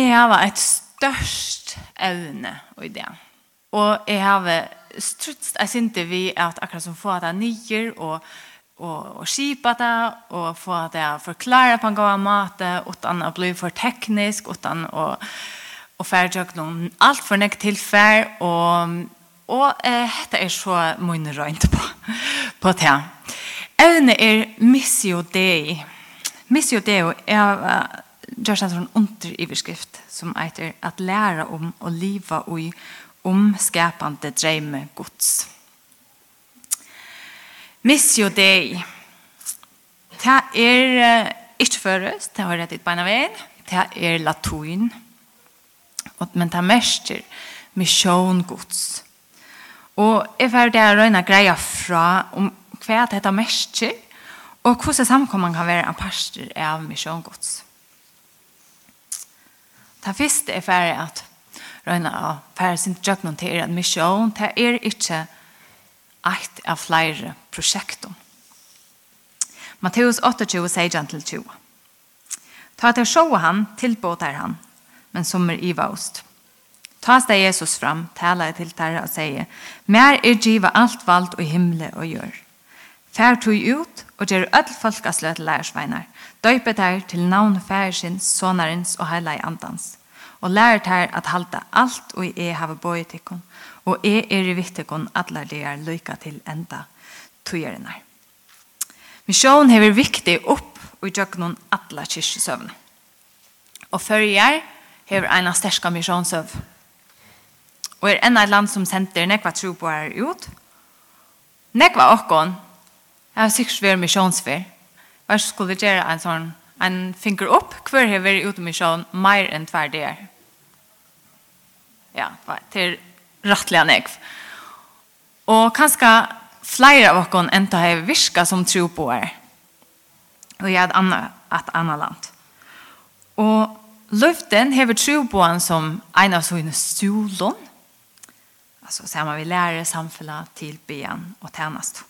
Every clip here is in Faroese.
jeg har et størst evne i det. Og jeg har strutst, jeg synes vi at akkurat som får det nyer og og og skipa det og få det forklara på en god måte utan att bli för teknisk utan och och färdig någon allt för näck tillfär och och eh detta er så mun rent på på det. Ävne är missio dei. Missio dei är Gjørs en sånn underiverskrift som heter at lære om å leve i omskapende dreime gods. Miss jo deg. Det er uh, ikke føres, det har rett ut på en. Det er latuin. Men det mester misjon gods. Og jeg får det å røyne greia fra om hva dette mester, og hvordan samkommene kan være en parster av misjon gods. Det første er ferdig at røyna av ferdig sin tjøkken til er en misjon, det er ikke eit av flere prosjekter. Matteus 28 sier han til 20. Ta til sjå han, tilbåter han, men som er ivaust. Ta steg Jesus fram, taler til terra og sier, Mer er giva alt valgt og himle og gjør. Fær tog ut og gjør ødel folkaslø til lærersveinar. Døype tær til navn færsins, sonarins og heilai andans. Og lær tær at halda alt og jeg hava bøy tikkun. Og jeg er i vittikon atler det er løyka til enda tøyerinar. Misjon hever viktig opp og gjøk noen atle kyrkjesøvn. Og førjer hever av sterska misjonsøv. Og er enn av land som senter nekva tro på er ut. Nekva okkon, jeg har sikkert vært misjonsfer, og skulle gjøre en sånn, en finger opp, hver har vært ute med sjøen mer enn hver det er. Ja, til rettelig han jeg. Og kanskje flere av dere enda har virket som tro på er. Og jeg er et annet land. Og løften har vi tro på han som en av sånne stolen, altså ser man vi lære samfunnet til byen og tjenest.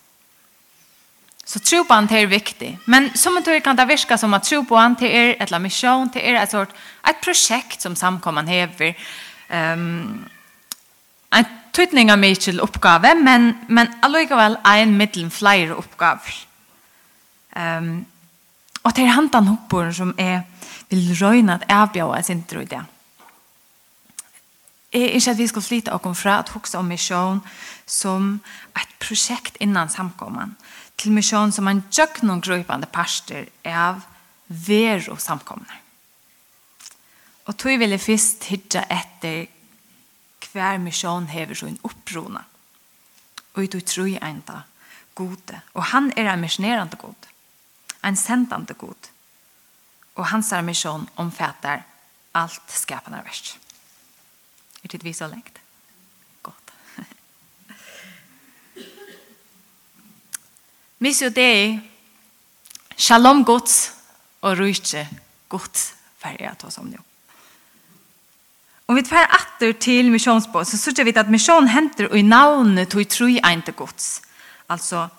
Så tro på han är viktig. Men som en tur kan det virka som att tro på han til er, eller mission till er, et sort, ett projekt som samkomman hever. Um, en tydning av mykjel oppgave, men, men allikevel en middel flere oppgaver. Um, og det er hantan hoppor som er vil røyne at avbjøa sin tro i det. Jeg er ikke at vi skal flytte og komme fra at hoksa om misjon som et projekt innan samkomman til misjon som en tjøknogrøypende parster av ver og samkomne. Og tog vil jeg først hitte etter hver misjon hever sin opprona. Og jeg tror jeg enda gode. Og han er en misjonerende god. En sendende god. Og hans misjon omfatter alt skapende verst. Er det vi så lengt? Missio dei, shalom Guds og rujtje Guds at oss om nu. Om vi tar atter til missionsbåt så sørger vi at mission henter i navnet tog tru til Guds. Altså,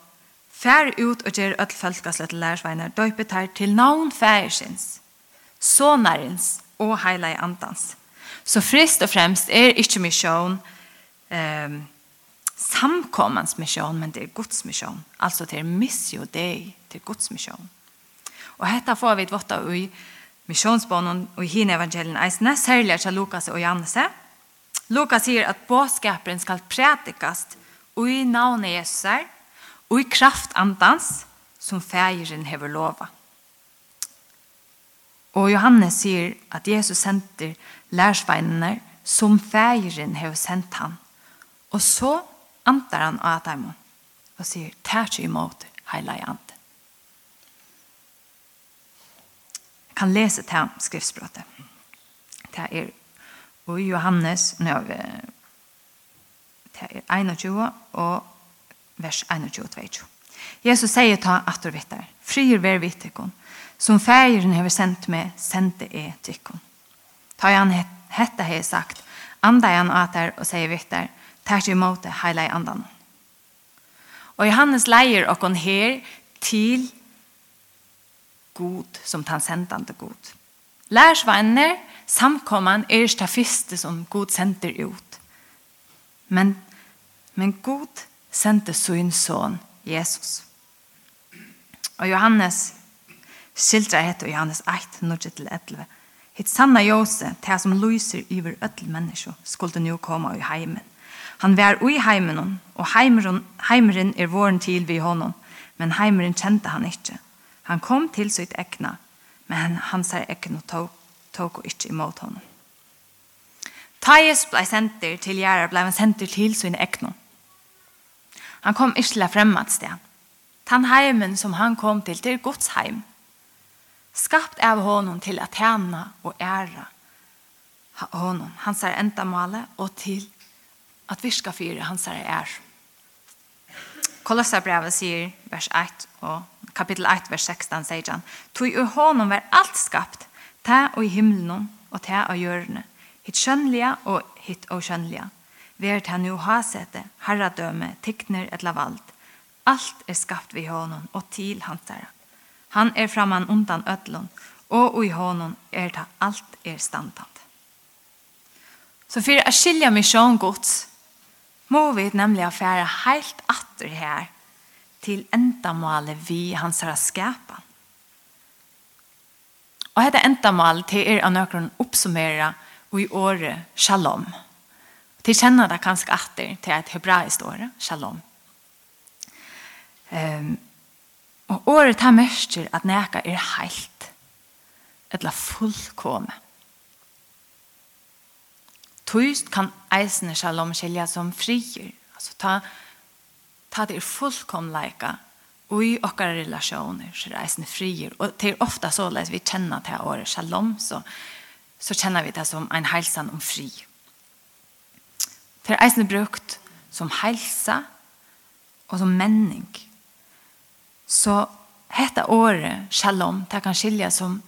fær ut og gjør ødel følskaslet til lærersveiner, døypet her til navn færsins, sonarins og heilai andans. Så frist og fremst er ikke mission eh, samkommens mission, men det är Guds mission. Alltså det är missio dig, det Guds mission. Och detta får vi et vått av i missionsbanan och i hine evangelien eisene, særlig til Lukas och Janse. Lukas sier att båtskaperen skal prätikas och i navnet Jesus och i kraft andans som färgeren hever lova. Och Johannes sier att Jesus sender lærsveinene som färgeren hever sendt han. Och så antar han av dem og sier, tær ikke imot hele i. Jeg kan lese til skriftspråket. Det er og Johannes, nå er vi, det er 21 og vers 21-22. Jesus sier ta at du vet der, frier vær vidt ikon, som feiren har sendt med, sendte er ikon. Ta han hette hei sagt, anda han at der og sier vidt der, tar seg imot det hele andan. Og Johannes leier okkon her til god som tan sendande god. Lærsvanner, samkomman er det første som god sender ut. Men, men god sendte sin son, Jesus. Og Johannes skildra heter Johannes 8, 9-11. Hitt sanna Jose, det som lyser iver ödel menneske, skulle nu komme i heimen. Han var ui heimen, og heimeren, heimeren er våren til vi honom, men heimeren kjente han ikkje. Han kom til sitt ekna, men han ser ekna tok, tok og ikkje imot honom. Thais blei senter til Gjæra blei han senter til sin ekna. Han kom ikkje til et sted. Tan heimen som han kom til, til Guds heim. Skapt av honom til at tjena og æra honom. Han ser enda male og til at vi skal fyre hans herre er. Kolossabrevet sier vers 1 og kapitel 1 vers 16 sier han «Tog ur honom var alt skapt, ta og i himmelen og ta og gjørne, hitt skjønnelige og hitt og skjønnelige. Ver ta nu hasete, herradøme, tikkner et lavalt. Alt er skapt vi honom og til hans herre. Han er framman undan ödlon, og i honom er ta alt er standant. Så for å skilja misjon gods, må vi nemlig affære helt atter her til endamålet vi hans har skapet. Og dette endamålet til er av noen og i året Shalom. Til kjenner det kanskje atter til et hebraisk året, Shalom. Um, og året tar mørker at neka er heilt, eller fullkomne. Tøyst kan eisne shalom skilja som frier. Altså ta, ta det er fullkomleika og i okkar relasjoner så er eisne frier. Og det er ofta så leis vi kjenner til året shalom, så, så kjenner vi det som en heilsan om fri. Det er eisne brukt som heilsa og som menning. Så hetta året shalom, det kan skilja som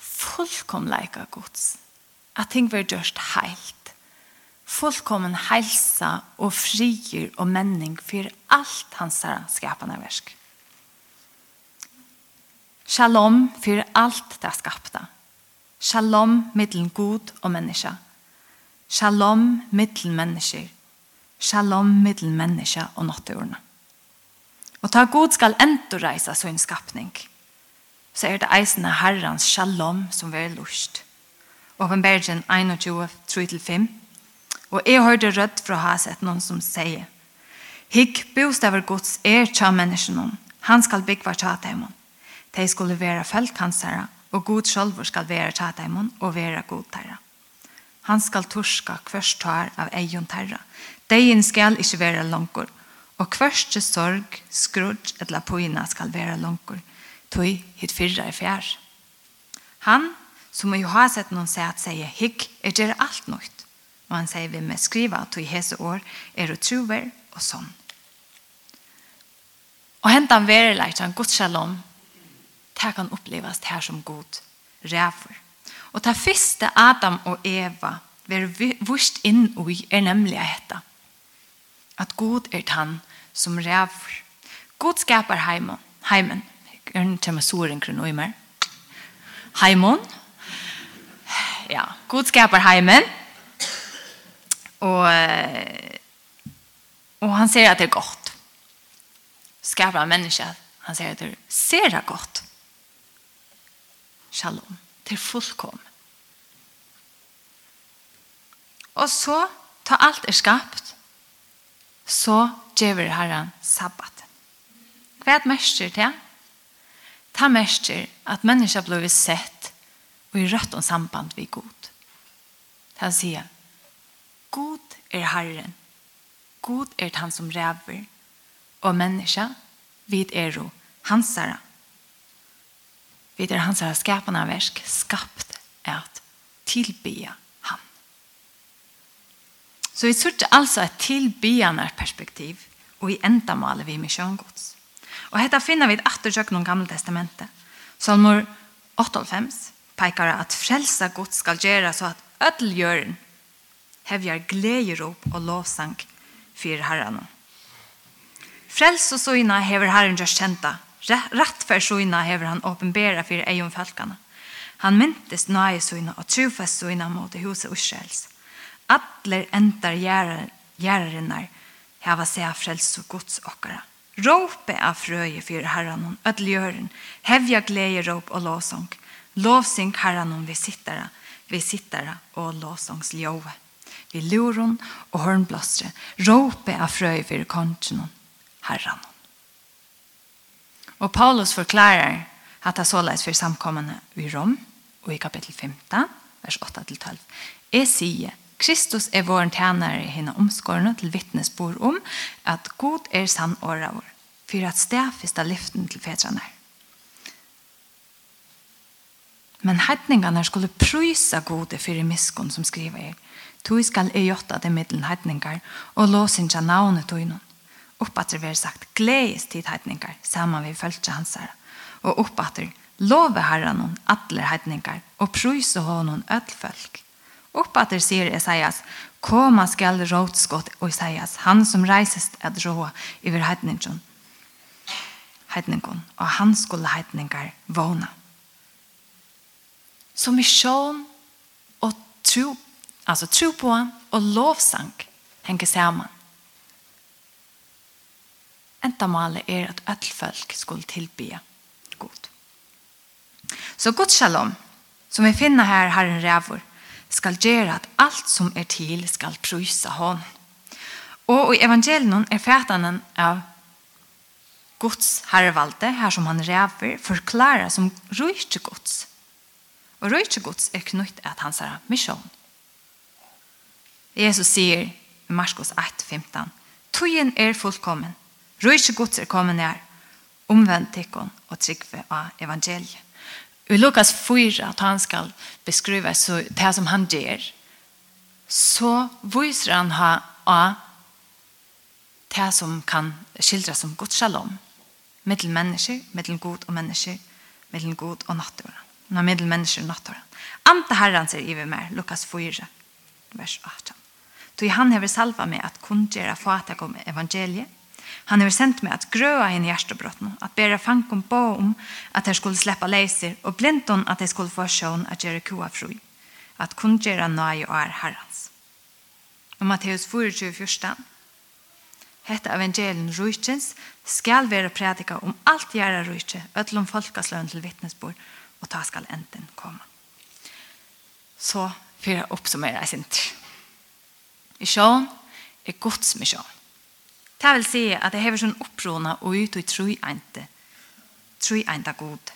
fullkomleika gods at ting var gjørst heilt. Fullkommen heilsa og frier og menning for alt hans skapande versk. Shalom for alt det skapta. Shalom mittelen god og menneske. Shalom mittelen mennesker. Shalom mittelen menneske og nattordene. Og ta god skal endur reisa sin skapning. Så er det eisende herrans shalom som vil lust. Åpenbergen 21, 3-5. Og jeg hørte rødt fra haset noen som sier, Hikk bostaver gods er tja menneskene, han skal byggva tja dem. De skulle være folk hans herre, og god sjølver skal være tja dem og være god herre. Han skal torska kvørst tar av egen herre. Deien skal ikke være langkort, og kvørste sorg, skrudj eller poina skal være langkor. tog hit fyrre i fjær. Han som jo har sett noen säger at sier, «Hikk, er det alt nøyt?» Og han sier, vi med skriva at i hese år er det trover Og sån. Och hentan leit han god shalom det kan upplevas här som god ræver. Och ta första Adam och Eva var vurst in i er nemlig detta. Att god er han som ræver. God skapar heimen. Heimen. Jag kommer såren kring och i. Heimen ja, Gud skapar heimen. Og, og han ser at det er godt. Skapar han mennesker, han ser at det ser det godt. Shalom, til fullkom. Og så, ta alt er skapt, så gjør herren sabbat. Hva er det mest til? Ta mest at mennesker blir sett og i rødt om samband vi god. Det sier, god er Herren, god er han som ræver, og menneska, vi er jo hansara. Vi er hansara skapande versk, skapt er at tilbya han. Så vi sørte altså et tilbyende perspektiv, og i endamalet vi med sjøngods. Og dette finner vi et atterjøkken om gamle testamentet. Salmor 8, pekar at frelsa Gud skal gjøre så at ødelgjøren hevjar gleierop og lovsang for herrene. Frels og søgna hever herren gjør kjenta. Rett for søgna hever han åpenbæra for egen falkene. Han myntes nøye søgna og trofest søgna mot huset Israels. Atler endar gjerrinnar heva seg frels og gods okkara. Råpe av frøye for herren og ødelgjøren hevjar råp og lovsang. Lovsing herran vi sittara, vi sittara og lovsongs ljove. Vi luron og hörnblåstre, råpe av frøy for kongen, herran. Og Paulus forklarer at det såleis for samkommende i Rom, og i kapittel 15, vers 8-12. Jeg sier, Kristus er vår tjenere i henne omskårene til vittnesbord om at god er sann åra vår, for at stedfeste lyften til fedrene er. Men hedningarna skulle prysa gode fyrir miskon som skriver er. Skal e jotta det middelen hedningar, og låsinja navnet tuinun. Oppatter vi sagt, gledes tid hedningar, saman vi føltja hansar. Og oppatter, love herran noen atler hedningar, og prysa honom öll folk. Oppatter sier Esaias, koma skal rådskott og Esaias, han som reises at råa iver hedningon. Hedningon, og han skulle hedningar våna. Så mission och tro, alltså tro på och lovsang henger sammen. Enda malet er at alle folk skulle tilby god. Så god shalom, som vi finner her, Herren Rævor, skal gjøre at alt som er til skal prysa hon. Og i evangelien er fætanen av Guds herrevalde, her som han ræver, forklarer som rujtje Guds. Og røyke gods er knytt at hans er misjon. Jesus sier i Marskos 1:15 Tøyen er fullkommen. Røyke gods er kommet nær. Omvendt tikkun og tryggve av evangeliet. I Lukas 4, at han skal beskrive så, det som han gjør, så viser han ha av det som kan skildre som Guds shalom. mittel mennesker, mittel god og mennesker, mittel god og naturen. Nå middel mennesker nattar. Ante herran ser iver mer, Lukas 4, vers 18. Tog han hever salva med at kundgjera fatak om evangeliet. Han har sendt meg at grøa henne hjertebrotten, at bera fankom på om at jeg skulle sleppa leiser, og blindon at jeg skulle få sjån at gjøre kua fru, at kundgjera nøy og er herrens. Og Matteus 24, hette Hetta evangelien rujtjens skal være prædika om alt gjøre rujtje, ötlom folkasløn til vittnesbord, og ta skal enten komme. Så for å oppsummere jeg sint. Misjon er Guds misjon. Det vil si at jeg har sånn opprona og ut og tro ente. Tro ente god.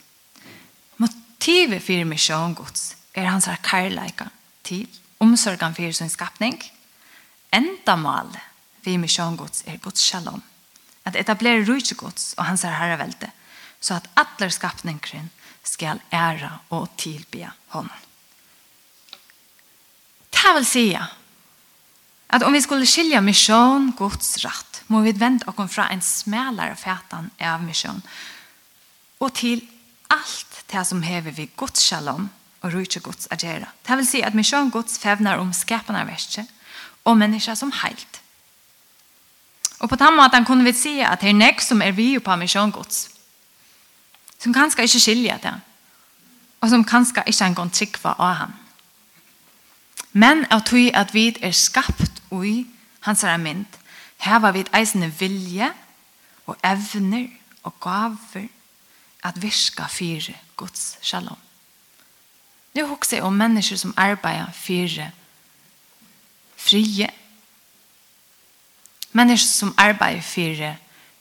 Motivet for misjon Guds er hans kærleika til omsorgen for sin skapning. Enda mal for misjon Guds er Guds shalom. At etablere rujtje Guds og hans herrevelde så at alle skapningkren skal ære og tilbe honom. Det vil säga at om vi skulle skilja misjon Guds rett, må vi vente oss fra en smelare fætan av mission og til alt det som hever vi Guds shalom og rujtje Guds agera. Det vill säga at mission Guds fevnar om skaparna värste og människa som heilt. Og på den måten kunne vi se at det er nek som er vi på mission Guds som kanskje ikke skiljer det, og som kanskje ikke engang trykker av ham. Men av tog at vi er skapt ui hans er mynd. Her var vi eisende vilje og evner og gaver at virka fire Guds shalom. Nå husker jeg om mennesker som arbeider fire frie. Mennesker som arbeider fire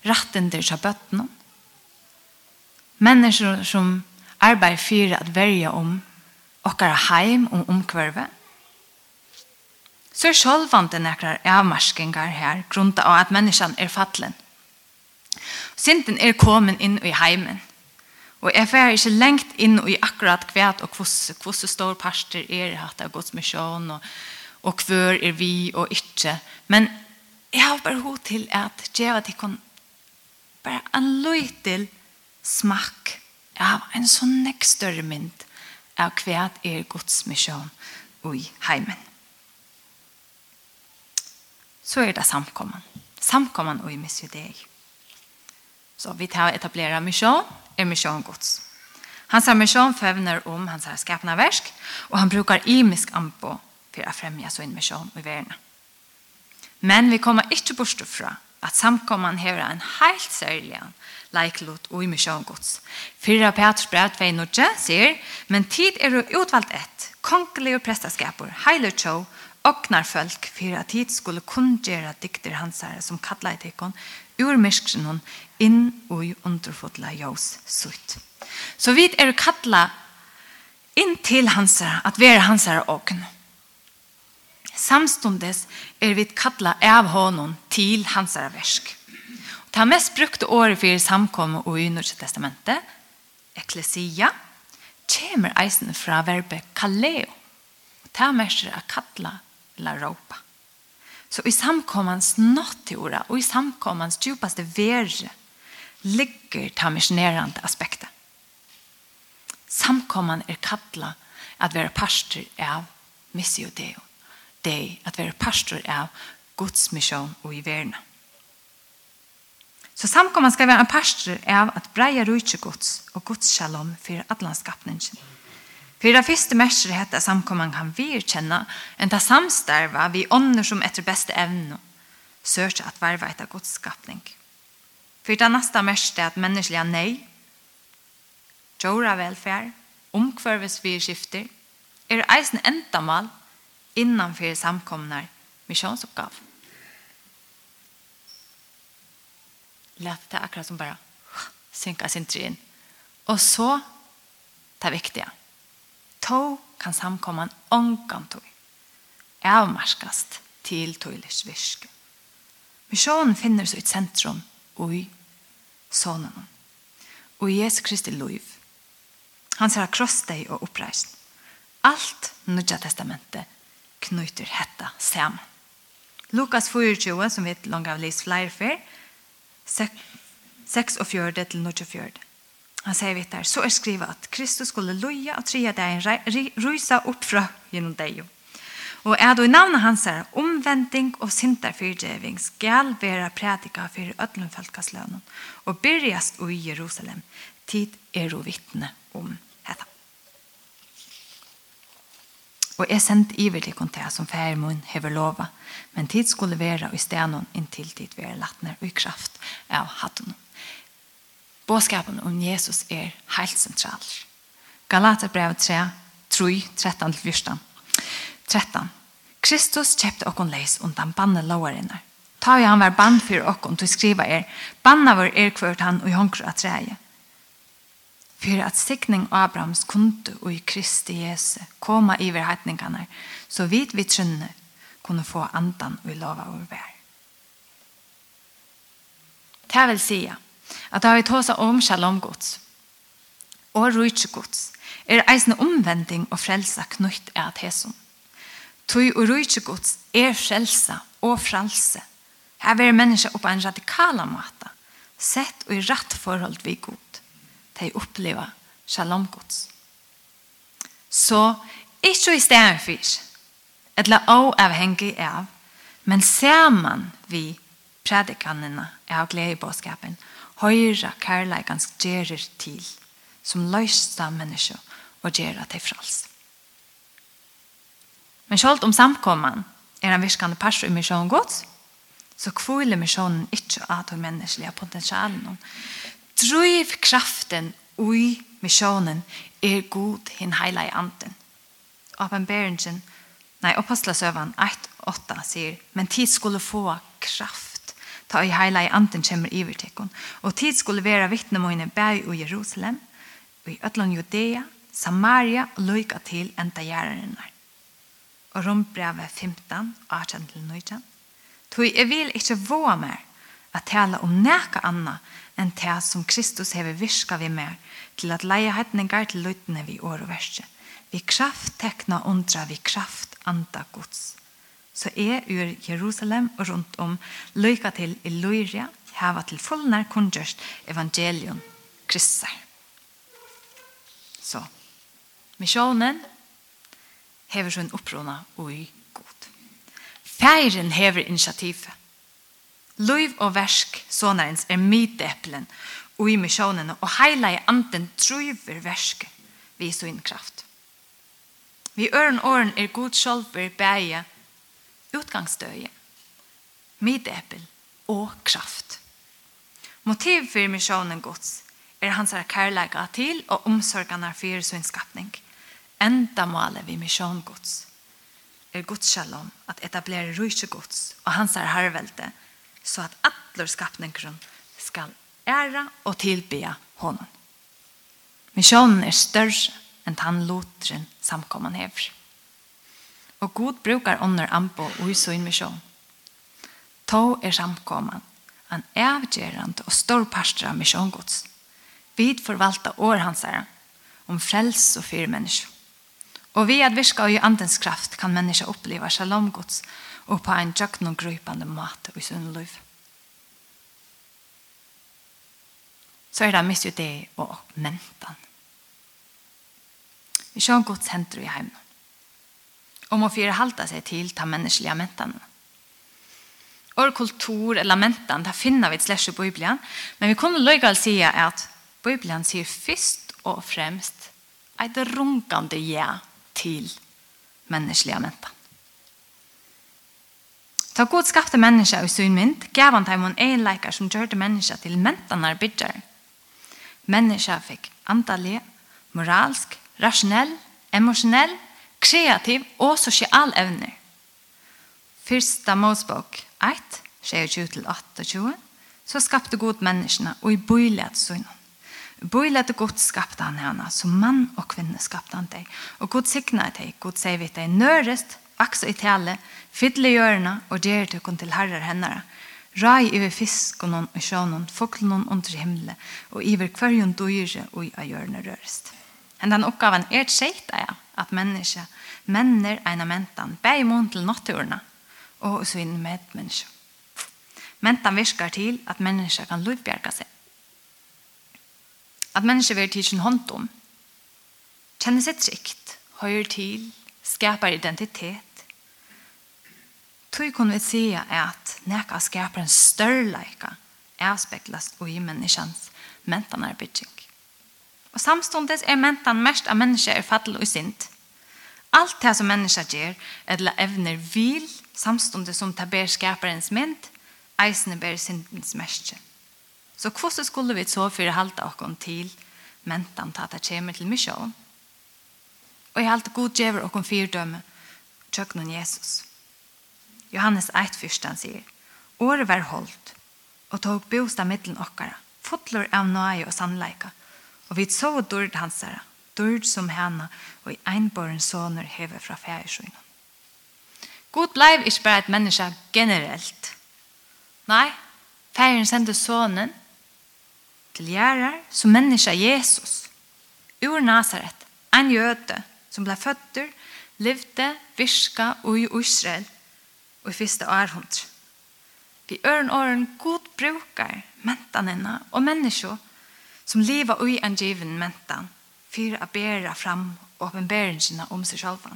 rettender til bøttene. Mennesker som arbeider för at verja om okkara heim og omkvarve. Så er sjølvande nekrar avmarskingar her, grunda av at menneskene er fattelen. Sinten er komin inn i heimen. Og jeg fer ikke lengt inn i akkurat kvæt og hvordan stor parster er hatt av Guds misjon og, og hver er vi og ikke. Men jeg har bare hod til at djeva til kon bare en løy til smakk av en sånn nekk større mynd av hva er Guds misjon i heimen. Så er det samkomman. Samkomman og i misjudeg. Så vi tar etablera misjon, er misjon Guds. Han sa misjon fevner om hans har skapna versk, og han brukar imisk ampo for å fremja sin misjon i verden. Men vi kommer ikke bort fra at samkomman hever en helt særlig leiklot og i misjon gods. Fyra Petrus brev 2 nudje sier, men tid er utvalgt ett, kongelige prestaskaper, heiler tjo, åknar folk for at tid skulle kunngjøre dikter hans herre som kattler i tikkon, ur mysksen inn og i underfodla jås sutt. Så vi er kallar inn til hans herre, at vi er hans herre åkne. Samstundes er vi kallar av honom til hans herre versk. Det mest brukte året for samkommet og i Norske testamentet, eklesia, kommer eisen fra verbet kaleo. Det mest er kattla eller råpa. Så i samkommens nattora og i samkommens djupaste verre ligger det misjonerande aspektet. Samkomman er kattla at være pastor av missio deo. Det er at være pastor av Guds misjon og i verden. Så samkomman ska vara en pastor av att breja rujtje gods och gods shalom för atlanskapningen. För det första märker heter samkomman kan vi kjenne en ta samstarva vi ånder som efter bästa evne söker att varva ett gods skapning. För det nästa märker är nei, jorda velferd, omkvarves vi skifter, er eisen entamal innanför samkomnar missionsuppgave. lät det akkurat som bara synka sin tryn. Och så det viktiga. Tå kan samkomman ångan tog. Avmarskast til tøylers virke. Misjonen finner seg i sentrum og i sonen. Og i Jesu Kristi liv. Han ser kross deg og oppreisen. Alt Nudja testamentet knyter hetta sammen. Lukas 24, som vi langt av lest flere før, 46 til 94. Han sier vidt der, så er skrivet at Kristus skulle loja og tria deg en rysa opp fra gjennom deg. Og er det i navnet hans er omvending og sinterfyrgjeving skal være prædika for ødlenfeltkastlønnen og byrjast i Jerusalem. Tid er å vittne om. og jeg sendte iver til kontea som færmån hever lova, men tid skulle være i stenon inntil tid være latner og i kraft av hatten. Båskapen om Jesus er helt sentral. Galaterbrev 3, 3, 13 14. 13. Kristus kjøpte okkon leis undan banne lovarinnar. Ta jo han var band for okkon til skriva er, banna var er kvart han og jonkru at treie for at sikning Abrahams kunde og i Kristi Jesu koma i heitningarna, så vidt vi trunne kunne få andan og lova over vær. Det vil si at da vi tåsa om shalom gods og rujtje gods, er eisne omvending og frelsa knytt er at hesum. Tui og rujtje gods er frelsa og frelse. Her vil menneska oppa en radikala mata, sett og i rett forhold vi god de opplever shalom gods. Så ikke i stedet for, eller avhengig av, men ser man vi predikanene av glede i bådskapen, høyre kærleikans gjerer til, som løste av mennesker og gjerer til frals. Men selv om samkomman er en virkende pers i misjonen gods, så kviler misjonen ikke av de menneskelige potensialene, Drøyv kraften ui misjonen er god hin heila i anden. Åpenberingen, nei, oppastlasøvan 1.8 sier, men tid skulle få kraft, ta i heila i anden i ivertekon, og tid skulle være vittnemoine bæg i Jerusalem, og i Øtland Judea, Samaria og løyka til enda gjerrenar. Og rombrevet 15, 18-19. Tog jeg vil ikke våge mer at tala om neka anna enn det som Kristus hever virka vi mer, til at leie hetningar til løytene vi år og verset. Vi kraft tekna undra, vi kraft anda gods. Så er ur Jerusalem og rundt om løyka til Illyria, heva til fullnær kundgjørst evangelion kristar. Så, misjonen hever sin opprona og i god. Feiren hever initiativet. Løyv og versk sånarens er myteeplen og i misjonene, og heila i anden driver verske vi så innkraft. Vi øren åren er god sjolver bæge utgangsdøye, myteeppel og kraft. Motiv for misjonen gods er hans kærleika til og omsorgene for sin skapning. Enda målet vi misjon gods er gods shalom at etablere rysje gods og hans hervelde så at alle skapningren skal æra og tilbya honom. Missionen er større enn tann lotren samkomman hever. Og god brukar ånder ambo og i sin misjon. Tå er samkomman, en avgjerande og stor pastor av misjongods. Vi forvalta år hans herre, om frels og fyr mennesker. Og vi at virka i andens kraft kan mennesker oppleva shalom gods, og på en tjøkken og grøypende mat i sin liv. Så er det mest jo det og mentan. Vi ser en godt senter i heimen. Om å fyre halta seg til ta menneskelige mentan. Vår kultur eller mentan, det finner vi et slags i Bibelen, men vi kunne løyga å si at Bibelen sier først og fremst et runkande ja til menneskelige mentan. Ta god skapte menneske i sin mynd, gav han dem en leikar som gjørte menneske til mentanar bidjar. Menneske fikk antallig, moralsk, rasjonell, emosjonell, kreativ og sosial evner. Fyrsta Mosebok 1, 27-28, så skapte god menneskene og i bøylet sønnen. Bøylet og godt skapte han henne, som mann og kvinne skapte han deg. Og god sikna deg, god sier vi deg, nørest, vaks i tale, fylle hjørna og gjør til kun til herrar hennara. Rai over fisk og sjånon, foklen under himmelen, og iver kvarjon døyre og i hjørne rørest. Hendan oppgaven er tjeit er at mennesker, menner eina mentan, bei mån til natturna, og så inn med mennesker. Mentan virker til at mennesker kan lovbjerke seg. At mennesker vil tidsin hånd om, kjenner seg trygt, høyr til, skapar identitet, Tog kunne vi si at neka skaper en størleika avspeklas og i menneskens mentan er bygging. Og samståndes er mentan mest av mennesker er fattel og sint. Alt det som mennesker gjør, eller evner vil, samståndes som det ber skaperens mynd, eisene ber sintens mest. Så hvordan skulle vi så for å halte oss til mentan til at det kommer til misjon? Og jeg halte god gjør oss fyrdømme, tjøkken Jesus. Jesus. Johannes 1, fyrsten sier, Året var holdt, og tog bosta mittlen okkara, fotler av nøye og sannleika, og vi så dyrd hansara, dørd som hana, og i einbåren soner heve fra færsøgnen. God bleiv ikke bare et menneske generelt. Nei, færen sendte sonen til gjerrar som menneske Jesus, ur Nazaret, en jøde som ble føtter, levde, virka og i Israel, og i første århundre. Vi øren åren god brukar mentanina og mennesker som lever ui en given mentan for å bære fram åpenbæringene om seg selv.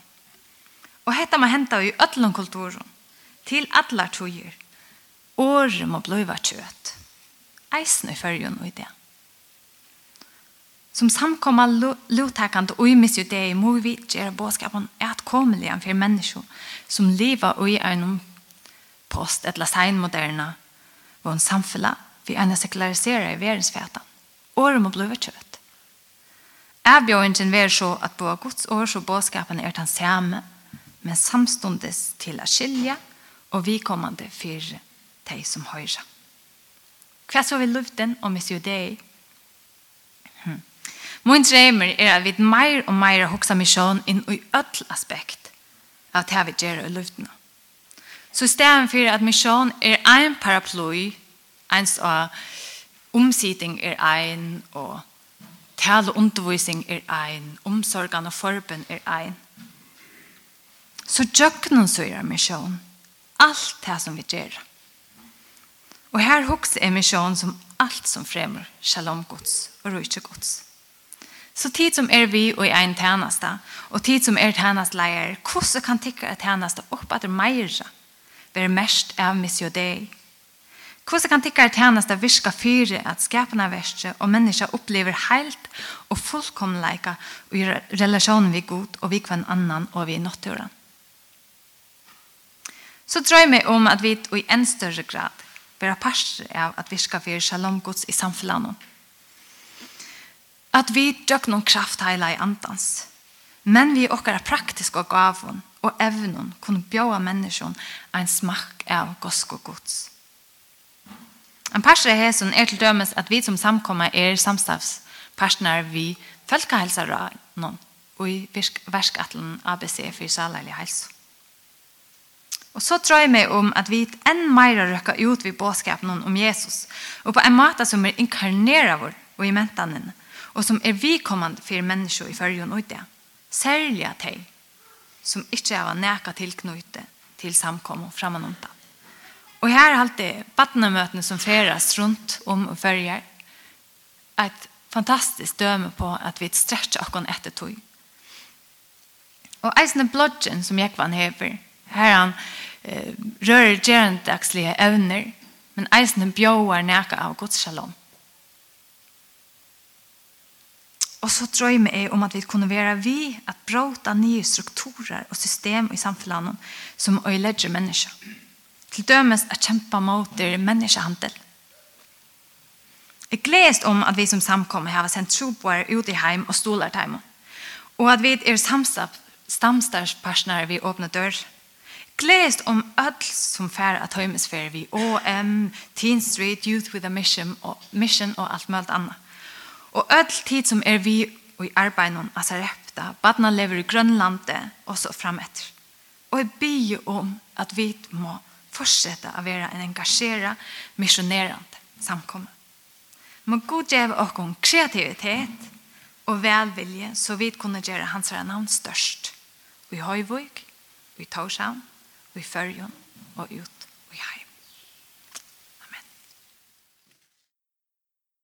Og dette må hente i ødelen kulturen til alle tøyer. Året må blive kjøtt. Eisen i følgen og i det. Som samkomma lovtäckande och i missjudei må vi göra bådskapen ätkomliga for mennesker som lever i en post eller seinmoderne og en samfunn vi ena sekulariserar i världsfätan. Året må bli kött. Avbjörningen ver så at på Guds år så bådskapen er den samme men samstundes til å skilje og vi kommande för dig som hører. Hva så vi luften och missjudei. Hmm. Min drømmer er at vi mer og mer hoksa misjon inn i ødel aspekt av det vi gjør i luftene. Så stedet for at misjon er en paraply, ens av omsiding er ein, og tale undervisning er ein, omsorgene og forben er ein. Så jøkken så er misjon. Alt det som vi gjør. Og her hokser er misjon som alt som fremmer shalom gods og rujtje gods. Så tid som er vi og en tjeneste, og tid som er tjenestleier, hvordan kan tikke et tjeneste opp at det meier være mest av misjø deg? Hvordan kan tikke et tjeneste virke fyre at skapene verste og mennesker opplever helt og fullkomleika i relasjonen vi god og vi kvann annan og vi nåtturen? Så drøy meg om at vi i en større grad være parster av at virke fyre shalom gods i samfunnet at vi døk noen kraft heila i andans. Men vi okkara praktisk og gavon og evnon kunne bjóa menneskjon ein smakk av gosk og gods. En parstre hesson er til dømes at vi som samkommer er samstavspartner vi folkehelsarar og i verskattelen ABC for salerlig helse. Og så tror jeg meg om at vi enn mer røkker ut vid båtskapen om Jesus, og på en måte som er inkarnerer vår og i mentanene, og som er vikommande for mennesker i fyrrjon og det. Særlig at de som ikke er nækka tilknøyte til samkommet fremanunta. Og her er alltid badnemøtene som feres rundt om og fyrrjer et fantastisk døme på at vi stretcher akkurat etter tog. Og eisne blodgen som Jekvan hever, her han eh, rører gjerendagslige evner, men eisne bjøver nækka av Guds shalom. Og så drømmer jeg om at vi kunne være vi at bråta nye strukturer og system i samfunnet som øyelegger mennesker. Til dømes å kjempe mot menneskehandel. Jeg gledes om at vi som samkommer har sendt troboer ut i heim og stoler til heim. Og at vi er samstadspartnere vi åpner dør. Gledes om alt som fær at høymesfer vi. OM, Teen Street, Youth with a Mission og, mission og alt mulig annet. Og öll tid som er vi og i arbeidnån av Sarepta, badna lever i Grønlandet og så fram etter. Og jeg byr om at vi må fortsette å være en engasjera, misjonerande samkomme. Må god gjeve okkom kreativitet og velvilje så vi kunne gjøre hans navn størst. Vi i Høyvøk, vi i Torshavn, vi Førjon og ut.